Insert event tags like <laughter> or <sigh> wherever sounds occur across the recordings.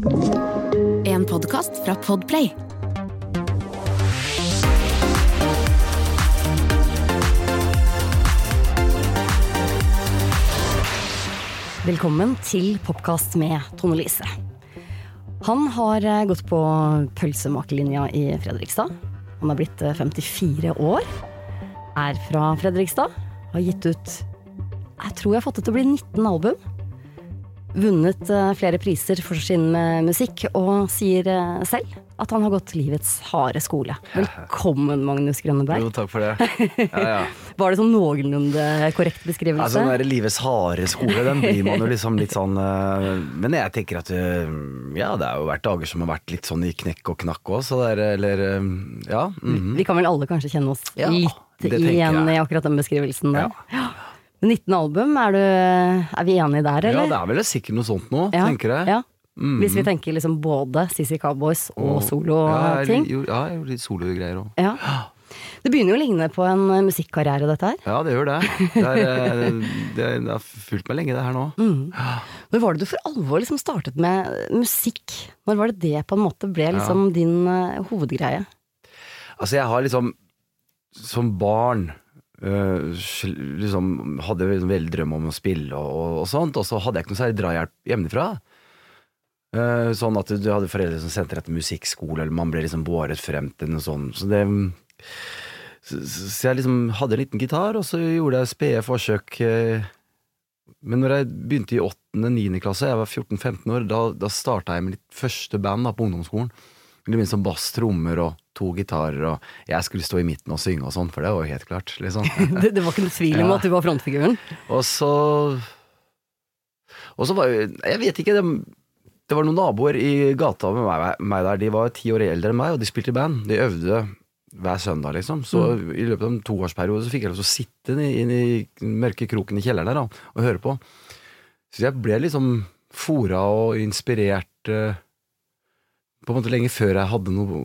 En podkast fra Podplay. Velkommen til Popkast med Tone Lise. Han har eh, gått på pølsemakerlinja i Fredrikstad. Han er blitt eh, 54 år. Er fra Fredrikstad. Har gitt ut Jeg tror jeg har fått det til å bli 19 album. Vunnet eh, flere priser for sin eh, musikk, og sier eh, selv at han har gått livets harde skole. Velkommen, Magnus Grønneberg. Jo, takk for det. Ja, ja. <laughs> Var det sånn noenlunde korrekt beskrivelse? Altså, den der livets harde skole, den blir man jo liksom litt sånn Men jeg tenker at ja, det har jo vært dager som har vært litt sånn i knekk og knakk òg, så det er Eller ja. Mm -hmm. Vi kan vel alle kanskje kjenne oss litt igjen i akkurat den beskrivelsen der. Ja. 19 album, er, du, er vi enige der, eller? Ja, det er vel sikkert noe sånt nå, Ja, tenker jeg. Ja. Hvis vi tenker liksom både CC Cowboys og ja, jeg, soloting. jo- ja, jeg gjorde litt sologreier òg. Ja. Det begynner jo å ligne på en eh, musikkarriere, dette her. Ja, det gjør det. Det, er, eh, har fulgt meg lenge, det her nå. <laughs> Når var det du for alvor liksom startet med musikk? Når var det det på en måte ble liksom din uh, hovedgreie? Altså, jeg har liksom Som barn sl- liksom hadde liksom veldig drøm om å spille og, og, og sånt, og så hadde jeg ikke noe særlig drahjelp hjemmefra. Uh, sånn at du hadde foreldre som sendte deg til musikkskole, eller man ble liksom båret frem til noe sånt. Så, det, så, så jeg liksom hadde en liten gitar, og så gjorde jeg spede forsøk. eh, Men når jeg begynte i 8.-9. klasse, jeg var 14-15 år, da, da starta jeg med mitt første band da, på ungdomsskolen. Det begynte som bass, trommer og to gitarer, og jeg skulle stå i midten og synge og sånn, for det var jo helt klart, liksom. <laughs> Det, det var ikke noe tvil om Ja. at du var frontfiguren? Og så Og så var jo Jeg vet ikke, det, det var noen naboer i gata med meg, meg der. De var ti år eldre enn meg, og de spilte i band. De øvde hver søndag, liksom. Så i løpet av en toårsperiode så fikk jeg lov til å sitte inne i- den mørke kroken i kjelleren der da, og høre på. Så jeg ble liksom fora og inspirert eh, på en måte lenge før jeg hadde noe,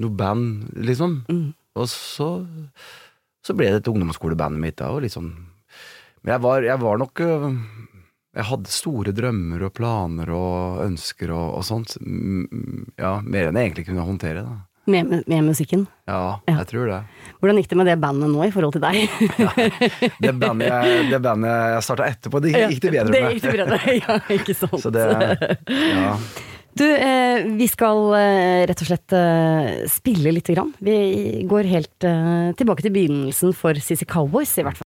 noe band, liksom. Og så, så ble det et ungdomsskoleband mitt da, og liksom Men jeg var, jeg var nok øh, Jeg hadde store drømmer og planer og ønsker og, og sånt. Mm, Ja, mer enn jeg egentlig kunne håndtere, da. Med, med, med musikken? Ja, Ja. jeg tror det. Hvordan gikk det med det bandet nå i forhold til deg? <laughs> Det bandet jeg, det bandet jeg starta etterpå, det gikk det bedre det gikk det bedre, <laughs> ja, ikke sant. Så det Ja. <laughs> Du, eh, vi skal eh, rett og slett eh, spille lite grann. Vi går helt eh, tilbake til begynnelsen for CC Cowboys, i hvert fall.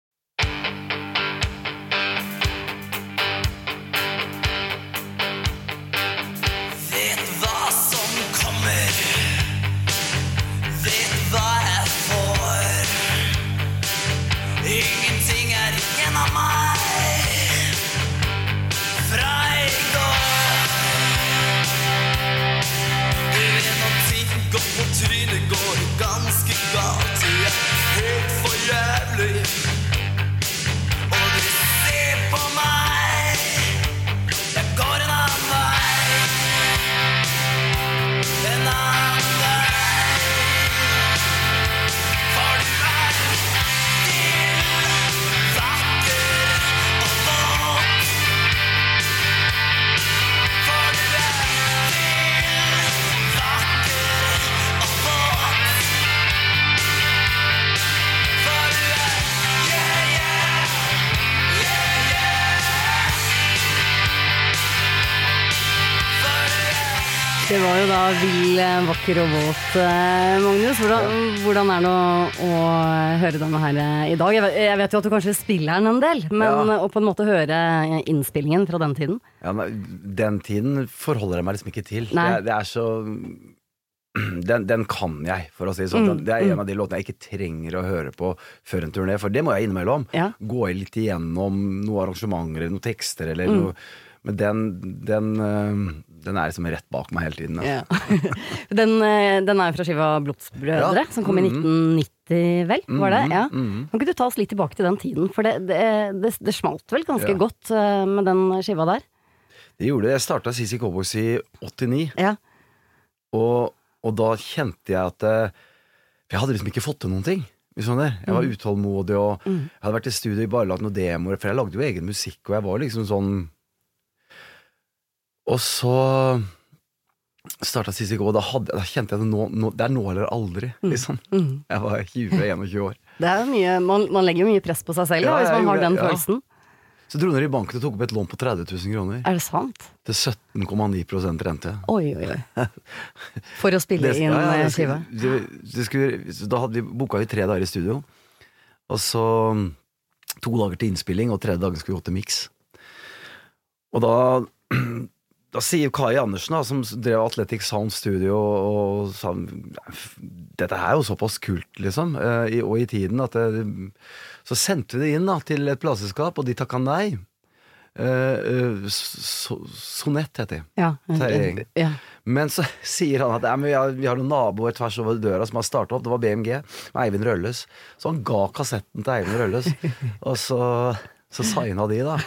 Det var jo da vill, eh, vakker og våt, eh, Magnus. Hvordan, hvordan er det å, å høre denne her eh, i dag? Jeg vet, jeg vet jo at du kanskje spiller den en del, men Ja. å på en måte høre innspillingen fra den tiden Ja, men den tiden forholder jeg meg liksom ikke til. Det det er så <clears throat> den, den kan jeg, for å si det sånn. Mm, Det er en av de låtene jeg ikke trenger å høre på før en turné, for det må jeg innimellom. Ja. Gå litt igjennom noen arrangementer eller noen tekster eller Mm. noe Men den, den, den er liksom rett bak meg hele tiden. altså. Ja. <laughs> den, eh, den er jo fra skiva Blodsbrødre, Ja. som kom i Mhm. 1990, vel? Var det? Mhm, Ja. mhm. Kan ikke du ta oss litt tilbake til den tiden? For det, det, det, det smalt vel ganske godt eh, med den skiva der? Det gjorde det. Jeg starta CC Cowboys i 89, Ja. og, og da kjente jeg at eh, jeg hadde liksom ikke fått til noen ting. Sånn. Jeg var utålmodig, og jeg hadde vært i studio og bare lagd noen demoer, for jeg lagde jo egen musikk, og jeg var liksom sånn Og så starta gå, og da, hadde, da kjente jeg det nå, nå, det er nå eller aldri, liksom. Jeg var 20-21 år. Det er mye, man, man legger jo mye press på seg selv da, hvis man har den følelsen. ja. Så dro ned i banken og tok opp et lån på 30 000 kroner. Er det sant? Til 17,9 rente. Oi, oi, oi. For å spille Det- inn ja, ja, eh, så da hadde vi, booka vi tre dager i studio. Og så mm, to dager til innspilling, og tredje dagen skulle vi gå til miks. Og da, da sier Kai Andersen, da, som drev Athletic Sound Studio, og sa dette er jo såpass kult, liksom, eh, i- og i tiden, at det, Så sendte vi det inn da, til et plateselskap, og de takka nei. Eh, eh, so, Sonett heter de. Ja. Ja. Men så <laughs> sier han at "Nei, men vi, har, vi har noen naboer tvers over døra som har starta opp. Det var BMG med Eivind Rølles. Så han ga kassetten til Eivind Rølles. <laughs> og så, så signa de, da.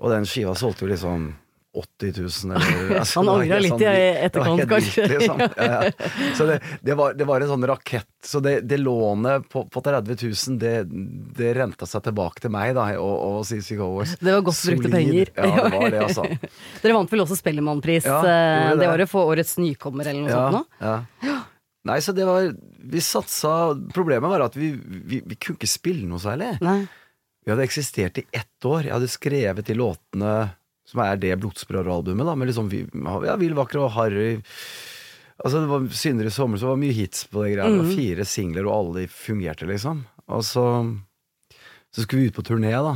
Og den skiva solgte jo liksom 80 000, eller <laughs> altså, Han angra litt sånn- i etterkant, kanskje. liksom. Ja, ja. Så det, det, var, det var en sånn rakett. Så det, det lånet på, på 30 000, det, det renta seg tilbake til meg, da, og, og CC Goers. Det var godt brukte penger. Ja, det var det, altså. <laughs> Dere vant vel også Spellemannpris Ja, eh, det det. året for årets nykommer eller noe sånt nå? Ja. <gasps> Nei, så det var Vi satsa Problemet var at vi, vi, vi kunne ikke spille noe særlig. Nei. Vi hadde eksistert i ett år. Jeg hadde skrevet de låtene som er det Blodsbrødre-albumet, da, med liksom vi- ja, Vill, Vakre og Harry. Altså, det var Syndere i sommer, så var det mye hits på det greia. Det var fire singler, og alle de fungerte, liksom. Og så, så skulle vi ut på turné, da.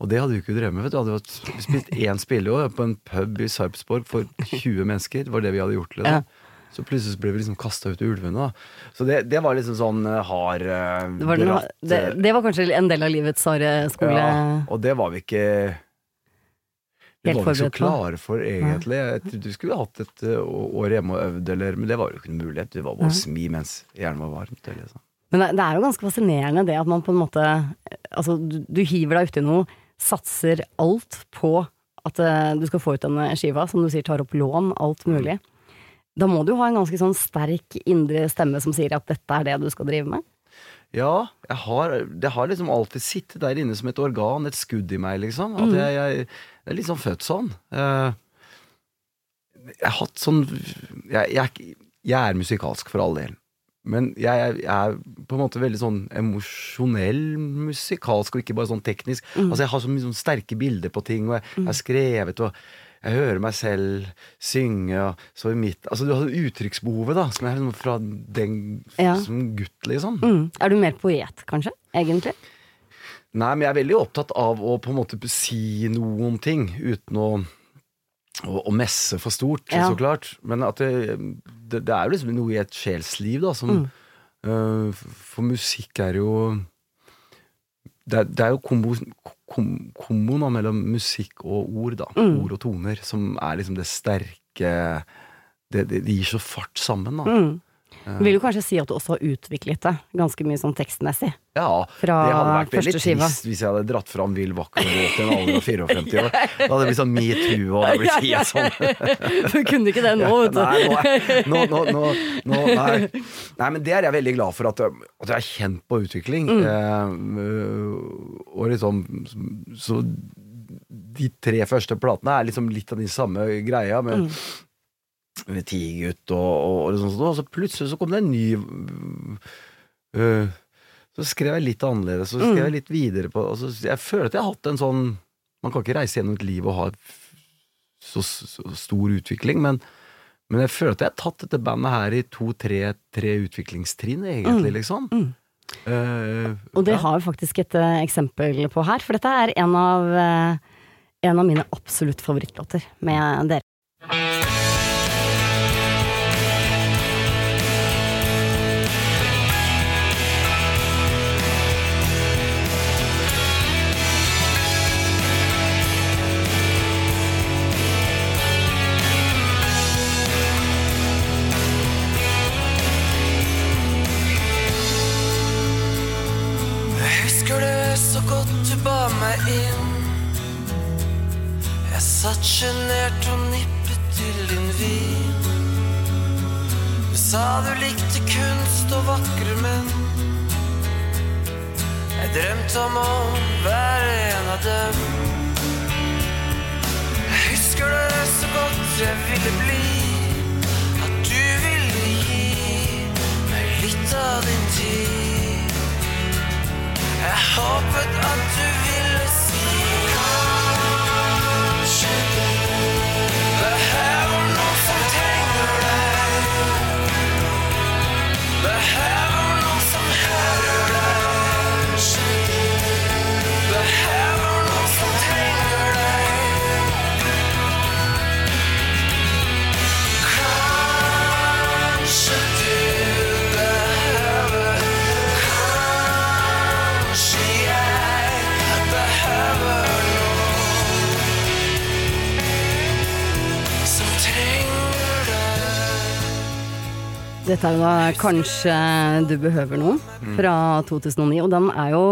Og det hadde vi ikke drevet med. vet du. Vi hadde spilt én <laughs> spilleår på en pub i Sarpsborg for 20 mennesker. Det var det vi hadde gjort. Liksom. Så plutselig ble vi liksom kasta ut i ulvene. da Så det, det var liksom sånn eh, hard eh, Det det, eh, det var kanskje en del av livets harde skole. ja, og det var vi ikke Helt var jo så klare for, egentlig. Jeg trodde vi skulle hatt et uh, år hjemme og øvd, eller, men det var jo ikke noen mulighet. Det var bare å smi mens hjernen var varmt. Eller, sånn. Men det, er jo ganske fascinerende det at man på en måte Altså, du, du hiver deg uti noe, satser alt på at uh, du skal få ut denne skiva, som du sier tar opp lån, alt mulig. Da må du jo ha en ganske sånn sterk indre stemme som sier at dette er det du skal drive med. Ja, har, det har liksom alltid sittet der inne som et organ, et skudd i meg, liksom. At jeg, jeg, jeg er liksom født sånn. Eh, jeg har hatt sånn jeg, jeg, jeg er musikalsk, for all del. Men jeg, jeg er på en måte veldig sånn emosjonell musikalsk, og ikke bare sånn teknisk. Altså Jeg har så mye sånn sterke bilder på ting, og jeg, har skrevet, og jeg hører meg selv synge. Og så i mitt, altså Du har uttrykksbehovet, da, som er liksom fra den Ja. som gutt, liksom. Mm. Er du mer poet, kanskje? Egentlig? Nei, men jeg er veldig opptatt av å på en måte si noen ting uten å, å, å messe for stort, Ja. så klart. Men at det, det, det er jo liksom noe i et sjelsliv, da, som øh, For musikk er jo Det det er jo kombo, kom, komboen da, mellom musikk og ord, da. Ord og toner, som er liksom det sterke Det, det, det gir så fart sammen, da. Mm. Vil jo kanskje si at du også har utviklet det ganske mye sånn tekstmessig? Ja, Fra det hadde vært veldig trist hvis jeg hadde dratt fram Vill vakker og våt i en alder av 54 år. <laughs> Da hadde det blitt sånn metoo, og det hadde blitt helt sånn <laughs> Du kunne ikke det nå, vet du. Nei, nå, er- nå, nå, <laughs> nei. nei, men det er jeg veldig glad for at, jeg- at jeg har kjent på utvikling. Mm. Eh, og liksom Så de tre første platene er liksom litt av de samme greia, men Mm. Tigergutt og, og, og sånn, og så plutselig så kom det en ny øh, Så skrev jeg litt annerledes, så Mm. skrev jeg litt videre på altså, Jeg føler at jeg har hatt en sånn Man kan ikke reise gjennom et liv og ha så, så stor utvikling, men, men jeg føler at jeg har tatt dette bandet her i to-tre tre utviklingstrinn, egentlig, liksom. Uh, Og det ja. har vi faktisk et uh, eksempel på her, for dette er en av, uh, en av mine absolutt favorittlåter med dere. Sa du likte kunst og vakre menn. Jeg drømte om å være en av dem. Jeg husker det så godt jeg ville bli. At du ville gi meg litt av din tid. Jeg håpet at du ville si Dette er da Kanskje du behøver noe, fra 2009. Og den er jo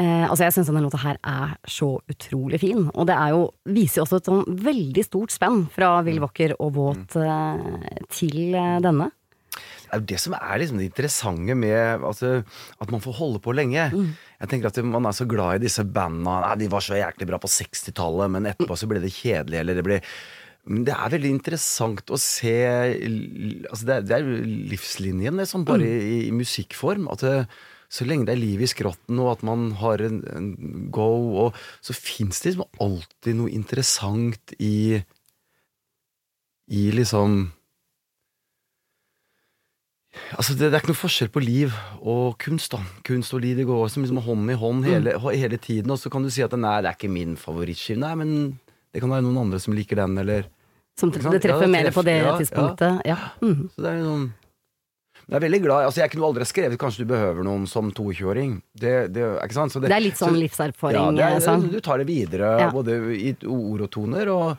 eh, Altså, jeg syns denne låta her er så utrolig fin. Og det er jo, viser jo også et sånn veldig stort spenn fra Vill Vakker og Våt eh, til eh, denne. Det er jo det som er liksom det interessante med altså, at man får holde på lenge. Jeg tenker at Man er så glad i disse banda. Nei, de var så jæklig bra på 60-tallet, men etterpå så ble det kjedelig. Eller det ble men det er veldig interessant å se altså det, er, det er livslinjen, liksom, bare i, i musikkform. At det, så lenge det er liv i skrotten, og at man har en, en go, og så fins det liksom alltid noe interessant i I liksom Altså, det, det er ikke noe forskjell på liv og kunst. da Kunst og liv det går som liksom hånd i hånd hele, hele tiden. Og så kan du si at nei, det er ikke min favorittskive. Nei, men det kan være noen andre som liker den, eller Som det treffer Ja, det mer på det ja, ja. tidspunktet. Ja. Mm. Så det er noen jeg er veldig glad Altså, jeg kunne aldri skrevet 'Kanskje du behøver noen' som 22-åring. Det, det, Det er litt sånn så- livserfaring. Ja, det er, sånn. du tar det videre, både i ord og toner. Og,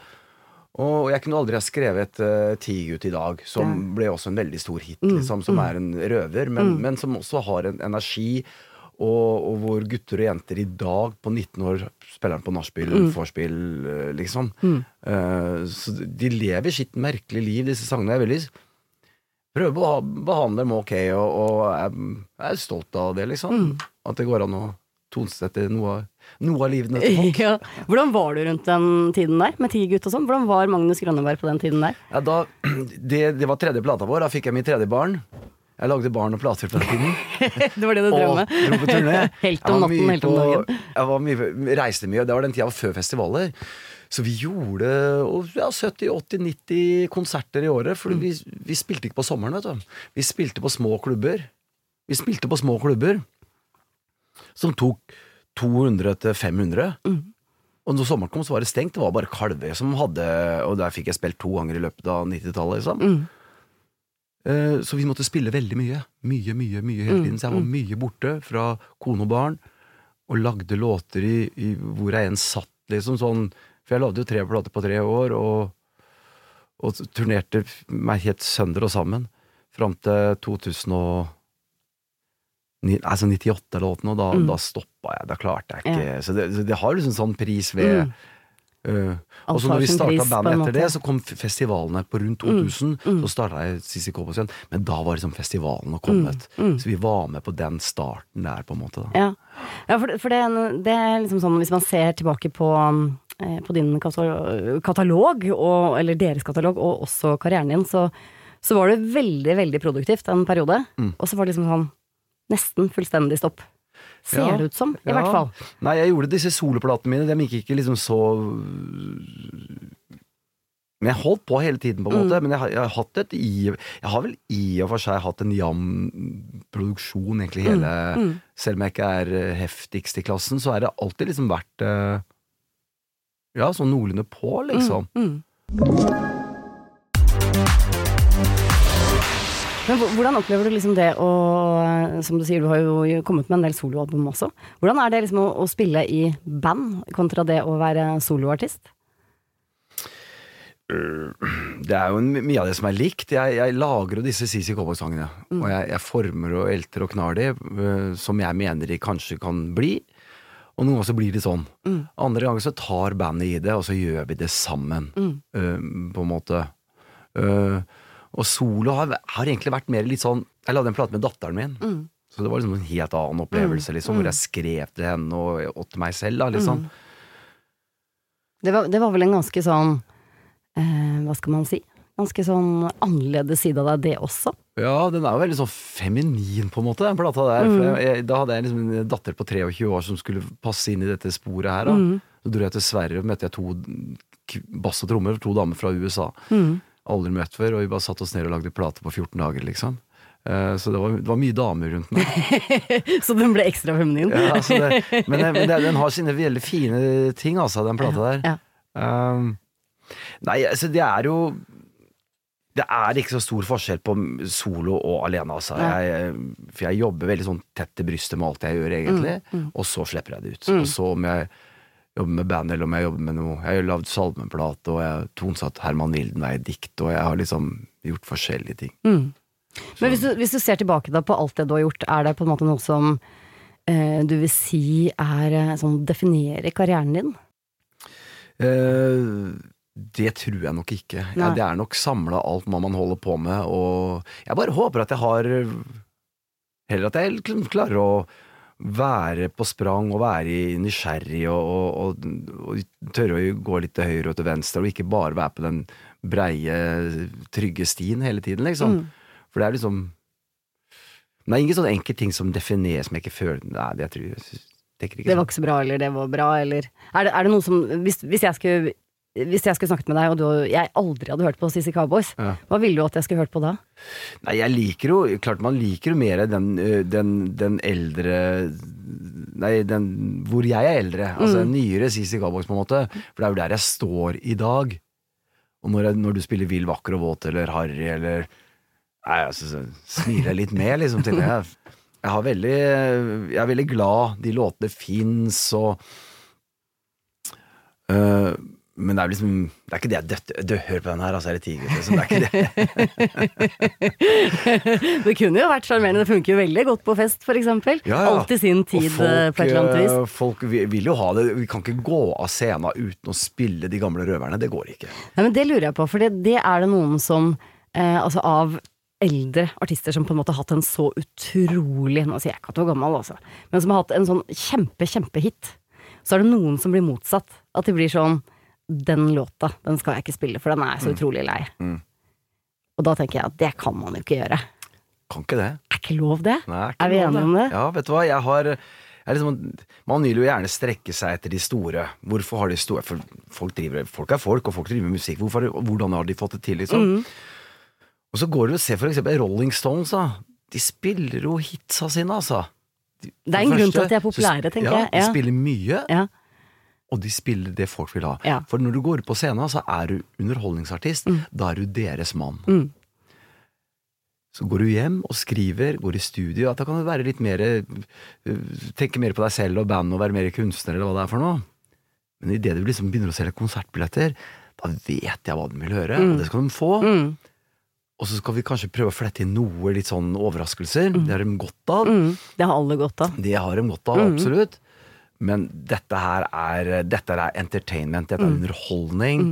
og jeg kunne aldri ha skrevet uh, 'Tigergutt i dag', som ble også en veldig stor hit, Mm, liksom, som er en røver, men, men som også har en energi. Og, og hvor gutter og jenter i dag, på 19 år, spiller på nachspiel, Mm. vorspiel, liksom. Mm. Uh, så de lever sitt merkelige liv, disse sangene. Jeg veldig prøver å behandle dem ok, og, og jeg, er stolt av det, liksom. Mm. At det går an å tonesette noe, noe av livene til <laughs> folk. Ja. Hvordan var du rundt den tiden der, med Tigergutt og sånn? Hvordan var Magnus Grønneberg på den tiden der? Ja, da, <clears throat> det, det var tredje plata vår, da fikk jeg mitt tredje barn. Jeg lagde barn og plater på den tiden. <laughs> det var det du drev med? dro på turné. <laughs> Helt om natten, helt om dagen. Jeg var mye, reiste mye. Det var den tida før festivaler. Så vi gjorde ja, 70-80-90 konserter i året. For vi, vi spilte ikke på sommeren, vet du. Vi spilte på små klubber. Vi spilte på små klubber som tok 200-500. Og når sommeren kom, så var det stengt. Det var bare Kalvøy som hadde Og der fikk jeg spilt to ganger i løpet av 90-tallet. Liksom. Mm. Eh, Så vi måtte spille veldig mye. Mye, mye, mye hele tiden. Så jeg var mye borte fra kone og barn, og lagde låter i, i hvor jeg enn satt, liksom sånn For jeg lagde jo tre plater på tre år, og, og turnerte meg helt sønder og sammen fram til 2009, altså 98 eller noe, da, da stoppa jeg. Da klarte jeg ikke Så det, så det har liksom sånn pris ved Alt og så når vi starta bandet etter det, så kom festivalene på rundt 2000. Så starta jeg Sissy Cowboys igjen. Men da var liksom festivalen kommet. Så vi var med på den starten der, på en måte. da Ja, ja for, for det, det er liksom sånn hvis man ser tilbake på, eh, på din katalog, og, eller deres katalog, og også karrieren din, så, så var det veldig, veldig produktivt en periode. Og så var det liksom sånn nesten fullstendig stopp. Ser Ja, det ut som, i ja. hvert fall. Nei, jeg gjorde disse soloplatene mine. De gikk ikke liksom så Men jeg holdt på hele tiden, på en måte. Men jeg har, jeg har hatt et i Jeg har vel i og for seg hatt en jevn produksjon, egentlig, hele Selv om jeg ikke er eh, heftigst i klassen, så er det alltid liksom vært eh, Ja, sånn noenlunde på, liksom. Mm. Men hvordan opplever du liksom det å Som du sier, du har jo kommet med en del soloalbum også. Hvordan er det liksom å, å spille i band kontra det å være soloartist? Det er jo mye av det som er likt. Jeg, jeg lager jo disse CC Cowboy-sangene. Og jeg, jeg former og elter og knar de, øh, som jeg mener de kanskje kan bli. Og noen ganger så blir det sånn. Andre ganger så tar bandet i det, og så gjør vi det sammen. øh, på en måte. Øh, og solo har, har egentlig vært mer litt sånn Jeg lagde en plate med datteren min. Så det var liksom en helt annen opplevelse, liksom, hvor jeg skrev til henne og, og til meg selv. Da, liksom. Det var, det var vel en ganske sånn eh, hva skal man si, ganske sånn annerledes side av deg, det også. Ja, den er jo veldig sånn feminin, på en måte, den plata der. For jeg, da hadde jeg liksom en datter på 23 år som skulle passe inn i dette sporet her. Da. Så dro jeg til Sverige og møtte jeg to bass og trommer, to damer fra USA. Aldri møtt før, og vi bare satte oss ned og lagde plate på 14 dager, liksom. Eh, Så det var, det var mye damer rundt meg. <laughs> Så den ble ekstra feminin. Ja, altså det, men det, men den har sine veldig fine ting, altså, den plata der. Ja. Um, nei, altså det er jo Det er ikke så stor forskjell på solo og alene, altså. Jeg, for jeg jobber veldig sånn tett til brystet med alt jeg gjør, egentlig. Mm, Og så slipper jeg det ut. Og så om jeg jobber med band, eller om jeg jobber med noe Jeg har lagd salmeplate, og jeg har tonsatt Herman Wildenvey-dikt, og jeg har liksom gjort forskjellige ting. Mm. Men hvis du, hvis du ser tilbake da på alt det du har gjort, er det på en måte noe som eh, du vil si er sånn definerer karrieren din? Eh, det tror jeg nok ikke. Ja, det er nok samla alt hva man holder på med, og jeg bare håper at jeg har Heller at jeg klarer å være på sprang og være nysgjerrig og, og, og, og tørre å gå litt til høyre og til venstre, og ikke bare være på den breie, trygge stien hele tiden, liksom. For det er liksom det er ingen sånn enkel ting som defineres som jeg ikke føler Nei, det tror jeg tenker ikke Det sånn. var ikke så bra, eller det var bra, eller Er det, er det noe som hvis, hvis jeg skulle hvis jeg skulle snakket med deg, og du, jeg aldri hadde hørt på CC Cowboys, Ja. hva ville du at jeg skulle hørt på da? Nei, jeg liker jo Klart man liker jo mer den, den, den eldre Nei, den hvor jeg er eldre. Altså mm. nyere CC Cowboys, på en måte. For det er jo der jeg står i dag. Og når, jeg, når du spiller Vill, vakker og våt eller Harry eller Nei, altså, så smiler jeg litt med, liksom. Til det. Jeg, har veldig, jeg er veldig glad de låtene fins, og øh, men det er liksom Det er ikke det jeg døtter Du, hør på den her, altså, er det tiger? Liksom. Det er ikke det. <laughs> det kunne jo vært sjarmerende, det funker jo veldig godt på fest, eksempel. Ja, ja. Alt i sin tid, Og eh, på et eller annet vis. eh, Folk vil jo ha det. Vi kan ikke gå av scenen uten å spille de gamle røverne. Det går ikke. Nei, men det lurer jeg på, for det, det er det noen som eh, Altså av eldre artister som på en måte har hatt en så utrolig Nå sier jeg ikke at du er gammel, altså, men som har hatt en sånn kjempe, kjempehit. Så er det noen som blir motsatt. At de blir sånn Den låta, den skal jeg ikke spille, for den er jeg så utrolig lei. Mm. Og da tenker jeg at det kan man jo ikke gjøre. Kan ikke det. Er ikke lov, det? Nei, Er vi enige om det? Ja, vet du hva. Jeg har jeg er liksom, Man vil jo gjerne strekke seg etter de store. Hvorfor har de store For folk, driver, folk er folk, og folk driver med musikk. Hvorfor, hvordan har de fått det til, liksom? Mm. Og så går du og ser for eksempel Rolling Stones, da. De spiller jo hitsa sine, altså. De- Det er en grunn til at de er populære, tenker ja, jeg. De spiller mye, Ja. Og de spiller det folk vil ha. Ja. For når du går på scenen, så er du underholdningsartist. Da er du deres mann. Mm. Så går du hjem og skriver, går i studio. At da kan du være litt mer øh, Tenke mer på deg selv og bandet og være mer kunstner, eller hva det er for noe. Men idet du liksom begynner å selge konsertbilletter, da vet jeg hva de vil høre, og det skal de få. Mm. Og så skal vi kanskje prøve å flette inn noe litt sånn overraskelser. Det har de godt av. Mm. Det har alle godt av. Det har de godt av, absolutt. Men dette her er, dette er entertainment, dette er underholdning.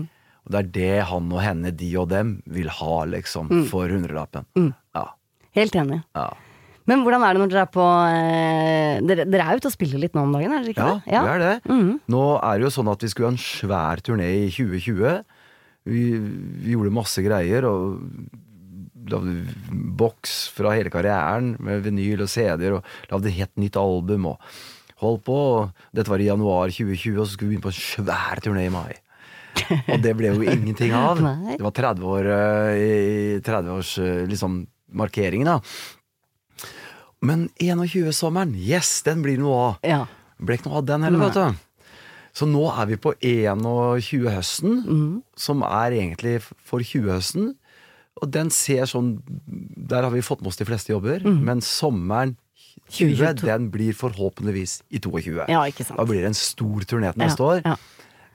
Og det er det han og henne, de og dem, vil ha, liksom, for hundrelappen. Ja. Helt enig. ja. Men hvordan er det når dere er på eh, dere, dere er ute og spiller litt nå om dagen, er dere ikke Ja, det? vi er det. Nå er det jo sånn at vi skulle ha en svær turné i 2020. Vi, vi gjorde masse greier og lagde boks fra hele karrieren med vinyl og CD-er og lagde et helt nytt album og holdt på. Dette var i januar 2020, og så skulle vi begynne på en svær turné i mai. Og det ble jo <laughs> ingenting av. Det var 30 år eh, i 30 års eh, liksom markeringen, da. Men 21-sommeren, yes, den blir noe av. Ja. Ble ikke noe av den heller, vet du. Så nå er vi på 21-høsten, som er egentlig for 20-høsten. Og den ser sånn Der har vi fått med oss de fleste jobber, men sommeren 20, 2022. den blir forhåpentligvis i 22. ja, ikke sant. Da blir det en stor turné til neste Ja, år. ja.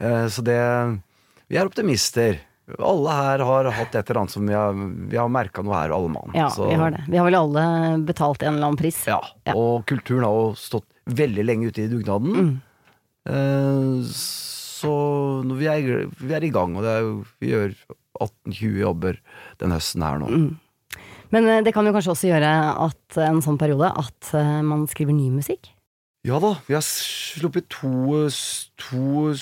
Eh, Så det Vi er optimister. Alle her har hatt et eller annet som vi har, vi har merka noe her, alle mann. Ja, Så- vi har det. Vi har vel alle betalt en eller annen pris. ja, Ja. og kulturen har jo stått veldig lenge ute i dugnaden. Mm. Eh, så vi er, vi er i gang, og det er vi gjør 18-20 jobber den høsten her nå. Mm. Men eh, det kan jo kanskje også gjøre at en sånn periode at eh, man skriver ny musikk. Ja da, vi har sluppet to, to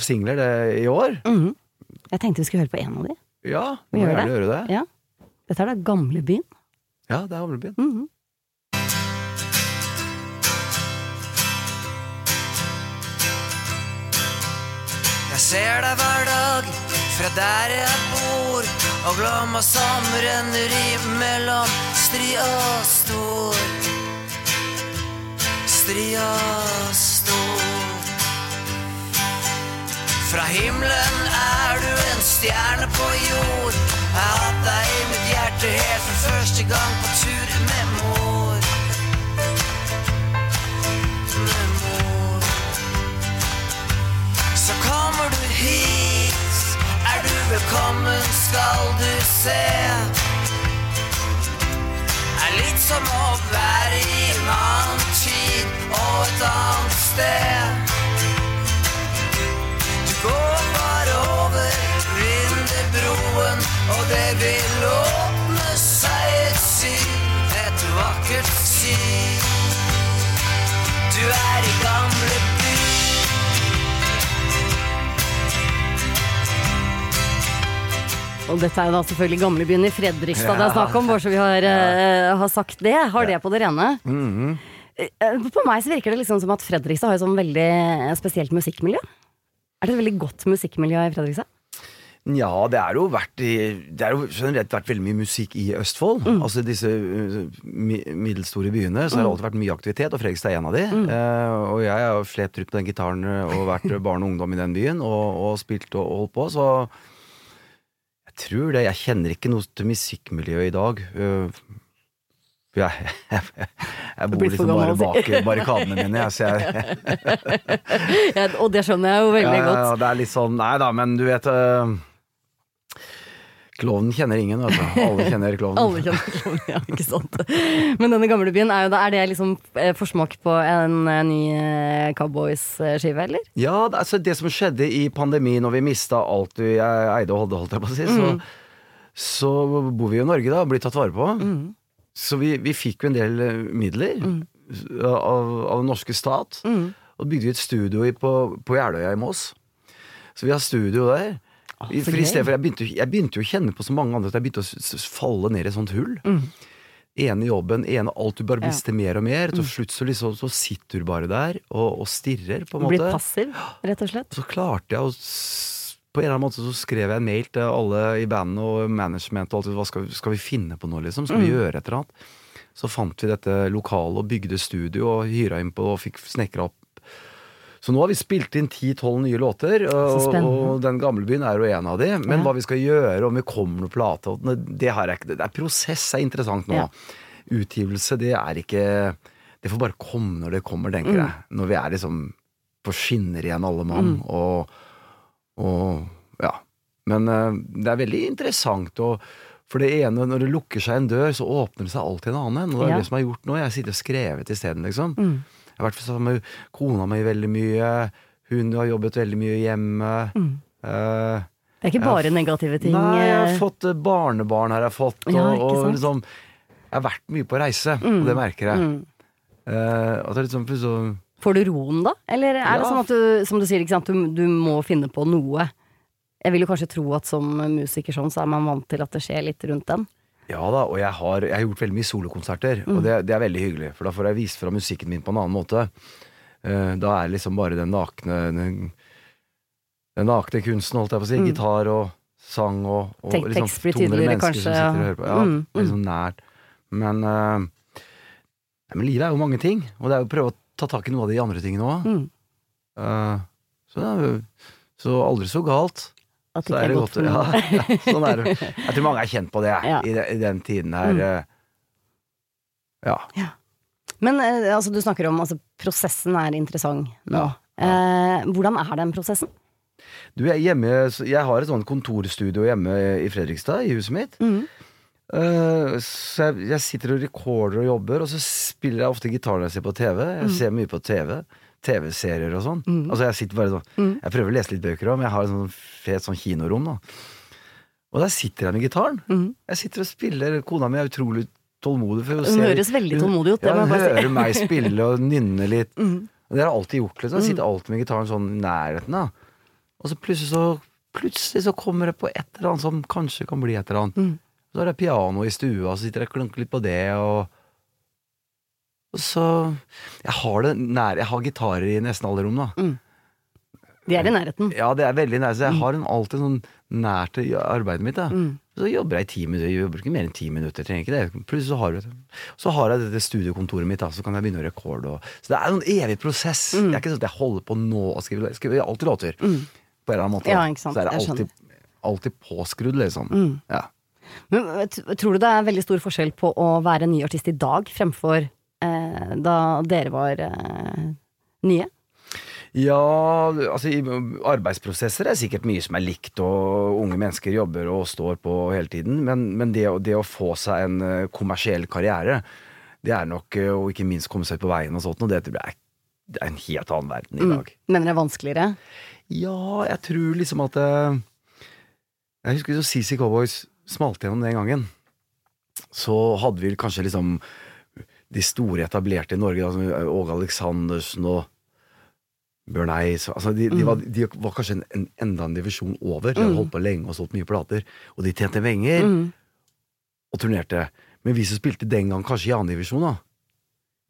singler det, i år. Mhm. Jeg tenkte vi skulle høre på en av de. Ja, Vi må gjerne det. gjøre det. Ja. Dette er da Gamlebyen. Ja, det er Gamlebyen. Mhm. Jeg ser deg hver dag fra der jeg bor, og glomma som mellom stri stria stor. Stria stor. Fra himmelen er du en stjerne på jord. Jeg skal du se. Er litt som å være i en annen tid og et annet sted. Du går bare over Rinderbroen, og det vil åpne seg et syn, et vakkert syn. Du er i gamle by. Og dette er da selvfølgelig gamlebyen i Fredrikstad det er snakk om, bare så vi har, eh, har sagt det. Har det på det rene. Mm -hmm. På meg så virker det liksom som at Fredrikstad har et sånn veldig spesielt musikkmiljø. Er det et veldig godt musikkmiljø i Fredrikstad? Ja, det er jo vært Det er jo generelt vært veldig mye musikk i Østfold. Altså disse uh, middelstore byene. Så har det alltid vært mye aktivitet, og Fredrikstad er en av de. Eh, og jeg har slept rundt på den gitaren uh, og vært barn og ungdom i den byen og, og spilt og, og holdt på, så jeg tror det. Jeg kjenner ikke noe til musikkmiljøet i dag. Uh, <laughs> jeg, jeg, jeg bor blitt for liksom bare bak barrikadene mine. Jeg, jeg, <laughs> Ja, og det skjønner jeg jo veldig godt. ja, det er litt sånn Nei da, men du vet uh, Klovnen kjenner ingen, altså. Alle kjenner klovnen. Alle kjenner klovnen, ja, ikke sant. Men denne gamlebyen, er, jo da, er det liksom eh, forsmak på en eh, ny eh, Cowboys-skive, eller? Ja, altså det som skjedde i pandemien, når vi mista alt vi eide og holdt, holdt jeg på å si, så, så bor vi jo i Norge, da, og blir tatt vare på. Så vi, vi fikk jo en del midler midler av, av den norske stat, og bygde vi et studio på, på Jeløya i Moss. Så vi har studio der. Så for i stedet for jeg begynte, jeg begynte jo å kjenne på så mange andre at jeg begynte å falle ned i et sånt hull. Ene jobben, ene alt du bare Ja. mer og mer. Til slutt så, liksom, så sitter du bare der og, og stirrer, på en Blir passiv, rett og slett. <gasps> Så klarte jeg å På en eller annen måte så skrev jeg en mail til alle i bandet og management og alt. Hva skal, vi- skal vi finne på noe, liksom? Skal vi Mm. gjøre et eller annet? Så fant vi dette lokalet og bygde studio og hyra inn på og fikk snekra opp. Så nå har vi spilt inn 10-12 nye låter, og, og Den gamle byen er jo en av de. Men Ja. hva vi skal gjøre, om vi kommer med plate det- har jeg ikke Det er prosess er interessant nå. Ja. Utgivelse, det er ikke Det får bare komme når det kommer, tenker Mm. jeg. Når vi er liksom på skinner igjen, alle mann. Og, og ja. Men eh, det er veldig interessant. Og for det ene, når det lukker seg en dør, så åpner det seg alltid en annen. Og det er Ja. det som har gjort nå. Jeg sitter og skrevet isteden, liksom. Mm. Jeg har vært sammen med kona mi veldig mye. Hun har jobbet veldig mye hjemme. Mm. Uh, Det er ikke bare bare negative ting. Nei, jeg har eh, fått eh, barnebarn har jeg fått. Og, Ja, og liksom Jeg har vært mye på reise, og det merker jeg. mm. Uh, og det er liksom så, Får du roen da? Eller er det sånn at du, som du sier, du, du må finne på noe? Jeg vil jo kanskje tro at som musiker sånn, så er man vant til at det skjer litt rundt den. Ja da, og jeg har, jeg har gjort veldig mye solokonserter, Mm. og det, det er veldig hyggelig. For da får jeg vist fra musikken min på en annen måte. Eh, da er det liksom bare den nakne Den, den nakne kunsten, holdt jeg på å si. Gitar og sang og, og Tek- liksom Mm. blir tydeligere, kanskje, som sitter og hører på. Ja, Mm, er liksom nært. Men, uh, ja, men livet er jo mange ting, og det er jo å prøve å ta tak i noe av de andre tingene òg. Mm. så, er jo- så aldri så galt. At det ikke er godt. godt for Ja, <laughs> ja, sånn er det. Jeg tror mange er kjent på det Ja. i, de- i den tiden her. Mm. Ja. Ja. Men eh, altså, du snakker om altså, prosessen er interessant nå. Eh, hvordan er den prosessen? Du, jeg, hjemme, jeg har et sånt kontorstudio hjemme i Fredrikstad, i huset mitt. Mm. Uh, så jeg, jeg sitter og recorder og jobber, og så spiller jeg ofte gitar når jeg ser på TV. Jeg Mm. ser mye på TV. TV-serier og sånn. Altså Jeg sitter bare sånn Mm. Jeg prøver å lese litt bøker òg, men jeg har et sånn fet sånn kinorom. da Og der sitter jeg med gitaren. Mm. Jeg sitter og spiller. Kona mi er utrolig tålmodig. For Hun høres veldig tålmodig ut, Ja, hun si. hører meg spille og nynne litt. <laughs> Mhm. Og det har jeg alltid gjort. liksom Jeg sitter alltid med gitaren sånn i nærheten. da Og så plutselig så plutselig så kommer det på et eller annet som kanskje kan bli et eller annet. Mm. Så har jeg piano i stua, så sitter jeg og klunker litt på det, og så Jeg har det nær Jeg har gitarer i nesten alle rom, da. De er i nærheten. Ja, det er veldig nær, så jeg har den alltid sånn nært til arbeidet mitt. Da. Mm. Så jobber jeg i ti minutter, jeg jobber ikke mer enn ti minutter. trenger ikke det. Plutselig så har, så har jeg dette studiokontoret mitt, da, så kan jeg begynne å rekorde. Og, så det er en evig prosess. Mm. Det er ikke sånn at jeg holder på nå og skriver Jeg skriver alltid låter. På en eller annen måte. Ja. Så er det. Mm. alltid, alltid påskrudd, liksom. Ja. Men eh, tror du det er veldig stor forskjell på å være ny artist i dag fremfor da dere var eh, nye? Ja, altså arbeidsprosesser er sikkert mye som er likt, og unge mennesker jobber og står på hele tiden, men, men det, det å få seg en eh, kommersiell karriere, det er nok, eh, og ikke minst komme seg på veien og sånt, og det er, det er en helt annen verden i dag. Mener det er vanskeligere? Ja, jeg tror liksom at eh, Jeg husker så CC Cowboys smalt gjennom den gangen. Så hadde vi kanskje liksom de store etablerte i Norge, da, som Åge Aleksandersen og Bjørn Eids altså de, de, var, de var kanskje en, en, enda en divisjon over. De hadde holdt på lenge og solgt mye plater. Og de tjente penger og turnerte. Men vi som spilte den gang kanskje i annendivisjon, da,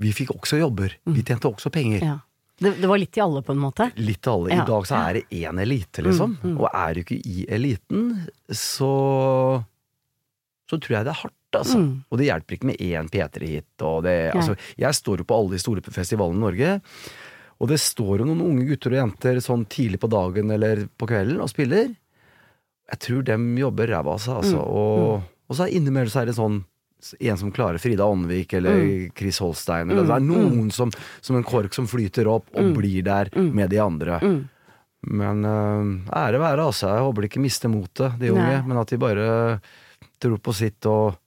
vi fikk også jobber. Vi tjente også penger. Ja. Det, det var litt i alle, på en måte? Litt alle. Ja. I dag så er det én elite, liksom. Og er du ikke i eliten, så Så tror jeg det er hardt, altså. Mm. Og det hjelper ikke med én P3-hit. Altså, jeg står jo på alle de store festivalene i Norge. Og det står jo noen unge gutter og jenter sånn tidlig på dagen eller på kvelden og spiller. Jeg tror dem jobber ræva av seg, altså. Og, og så er innimellom så er det sånn en som klarer Frida Aanvik eller Chris Holstein. Eller, Det er noen som, som en kork som flyter opp og blir der med de andre. Men uh, ære være, altså. Jeg håper de ikke mister motet, de unge. Nei. Men at de bare tror på sitt og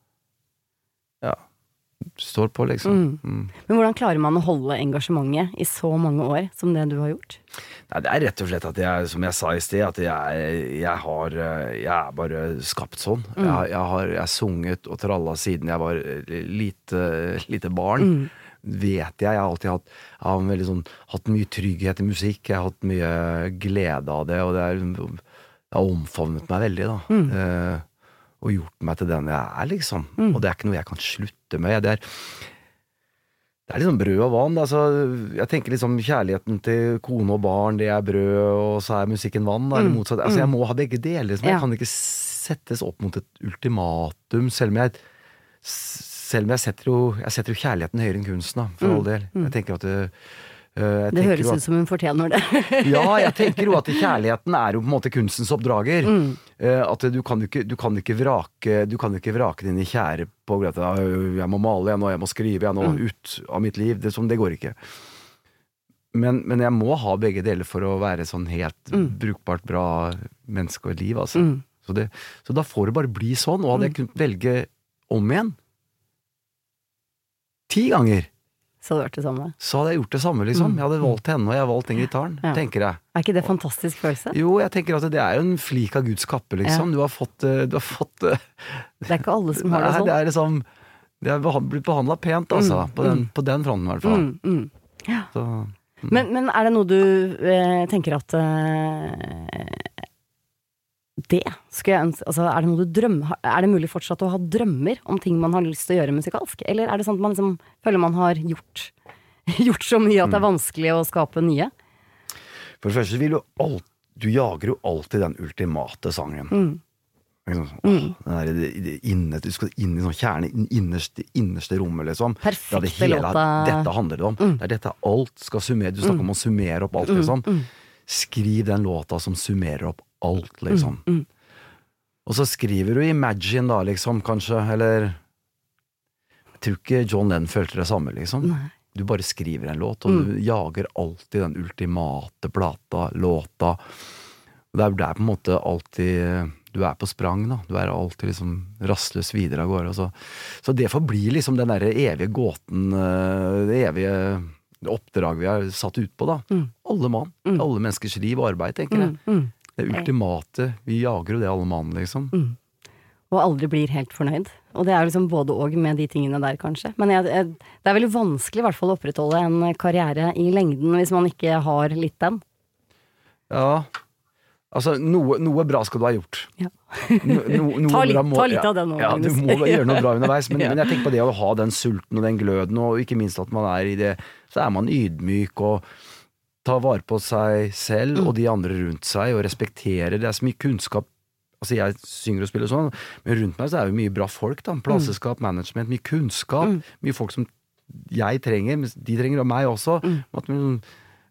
står på, liksom. Mm. Men hvordan klarer man å holde engasjementet i så mange år som det du har gjort? Nei, det er rett og slett at jeg, som jeg sa i sted, at jeg, jeg har øh, Jeg er bare skapt sånn. Jeg, har- jeg har jeg sunget og tralla siden jeg var øh, lite, lite barn. Vet jeg. Jeg har alltid hatt, jeg har sånn, hatt mye trygghet i musikk. Jeg har hatt mye glede av det, og det, er, det har omfavnet meg veldig, da. Eh, og gjort meg til den jeg er, liksom. Og det er ikke noe jeg kan slutte med. Det er, det er liksom brød og vann. Altså, jeg tenker liksom kjærligheten til kone og barn, det er brød, og så er musikken vann. Eller motsatt. Altså, jeg må ha begge deler. Liksom. Ja. Jeg kan ikke settes opp mot et ultimatum, selv om jeg selv om jeg setter jo, jeg setter jo kjærligheten høyere enn kunsten, da, for all del. Jeg tenker at det, øh, jeg Det høres at- ut som hun fortjener det. <laughs> ja, jeg tenker jo at kjærligheten er jo på en måte kunstens oppdrager. Mm. Eh, at du kan jo ikke, du kan ikke vrake Du kan ikke vrake dine kjære på at jeg må male, jeg nå, jeg må skrive, jeg nå, Mm. ut av mitt liv. Det, sånn, det går ikke. Men, men jeg må ha begge deler for å være sånn helt brukbart bra menneske og liv, altså. Mm. Så, det, så da får det bare bli sånn. Og hadde jeg kunnet velge om igjen ti ganger, Så hadde du gjort det samme. så hadde jeg gjort det samme, liksom. Jeg hadde valgt henne, og jeg hadde valgt den gitaren, Ja. tenker jeg. Er ikke det fantastisk følelse? Jo, jeg tenker at det er jo en flik av Guds kappe, liksom. Du har fått, eh, du har fått eh, Det er ikke alle som har det sånn. det er liksom Det er blitt behandla pent, altså. På, den, på den fronten, i hvert fall. Mm, mm. Så, Men, men er det noe du eh, tenker at eh, Det skulle jeg ønske altså, Er det drømmer Er det mulig fortsatt å ha drømmer om ting man har lyst til å gjøre musikalsk? Eller er det sånn at man liksom føler man har gjort, <laughs> gjort så mye at det er vanskelig å skape nye? for det første vil du alt Du jager jo alltid den ultimate sangen. Mm. Liksom, mm. der, det, det inne, du skal inn i sånn kjerne, inn- innerste, innerste rommet, liksom. Perfekte det hele, låta. Mm. Dette handler det om. Det er dette alt skal summere. Du snakker om å summere opp alt, liksom. Skriv den låta som summerer opp alt, liksom. Mm, Og så skriver du Imagine, da, liksom, kanskje, eller Jeg tror ikke John Lennon følte det samme, liksom. Nei. Mm. Du bare skriver en låt, og du jager alltid den ultimate plata, låta. Og Det er der på en måte alltid Du er på sprang, da. Du er alltid liksom rastløs videre av gårde. Så, så det forblir liksom den derre evige gåten, eh, det evige oppdraget vi har satt ut på, da. Alle mann. Alle menneskers liv og arbeid, tenker jeg. Mm. Det ultimate. Vi jager jo det alle mann, liksom. Og aldri blir helt fornøyd. Og det er liksom både og med de tingene der, kanskje. Men jeg, jeg, det er veldig vanskelig i hvert fall å opprettholde en karriere i lengden hvis man ikke har litt den. Ja. Altså, noe, noe bra skal du ha gjort. Ja. No, no, <laughs> Ta litt- må- ta litt av det nå, Ja, du må gjøre noe bra underveis. Men, <laughs> Ja. men jeg tenker på det å ha den sulten og den gløden, og ikke minst at man er i det Så er man ydmyk og tar vare på seg selv Mm. og de andre rundt seg, og respekterer. Det er så mye kunnskap Altså, jeg synger og spiller sånn, men rundt meg så er det mye bra folk, da. Plasseskap, management, mye kunnskap. Mm. Mye folk som jeg trenger, men de trenger og meg også. At vi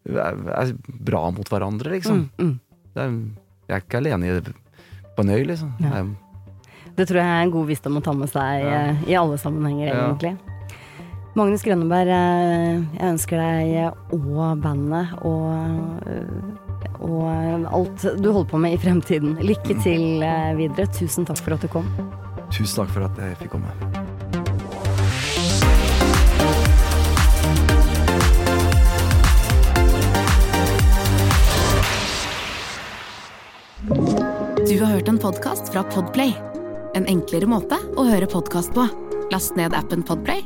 er, bra mot hverandre, liksom. Mm, mm. Er, jeg er ikke alene på en øy, liksom. Ja. Det tror jeg er en god visdom å ta med seg Ja. eh, i alle sammenhenger, Ja. Magnus Grønneberg, eh, jeg ønsker deg og bandet og, eh, og alt du holder på med i fremtiden. Lykke til eh, videre. Tusen takk for at du kom. Tusen takk for at jeg fikk komme. Du har hørt en podkast fra Podplay. En enklere måte å høre podkast på. Last ned appen Podplay,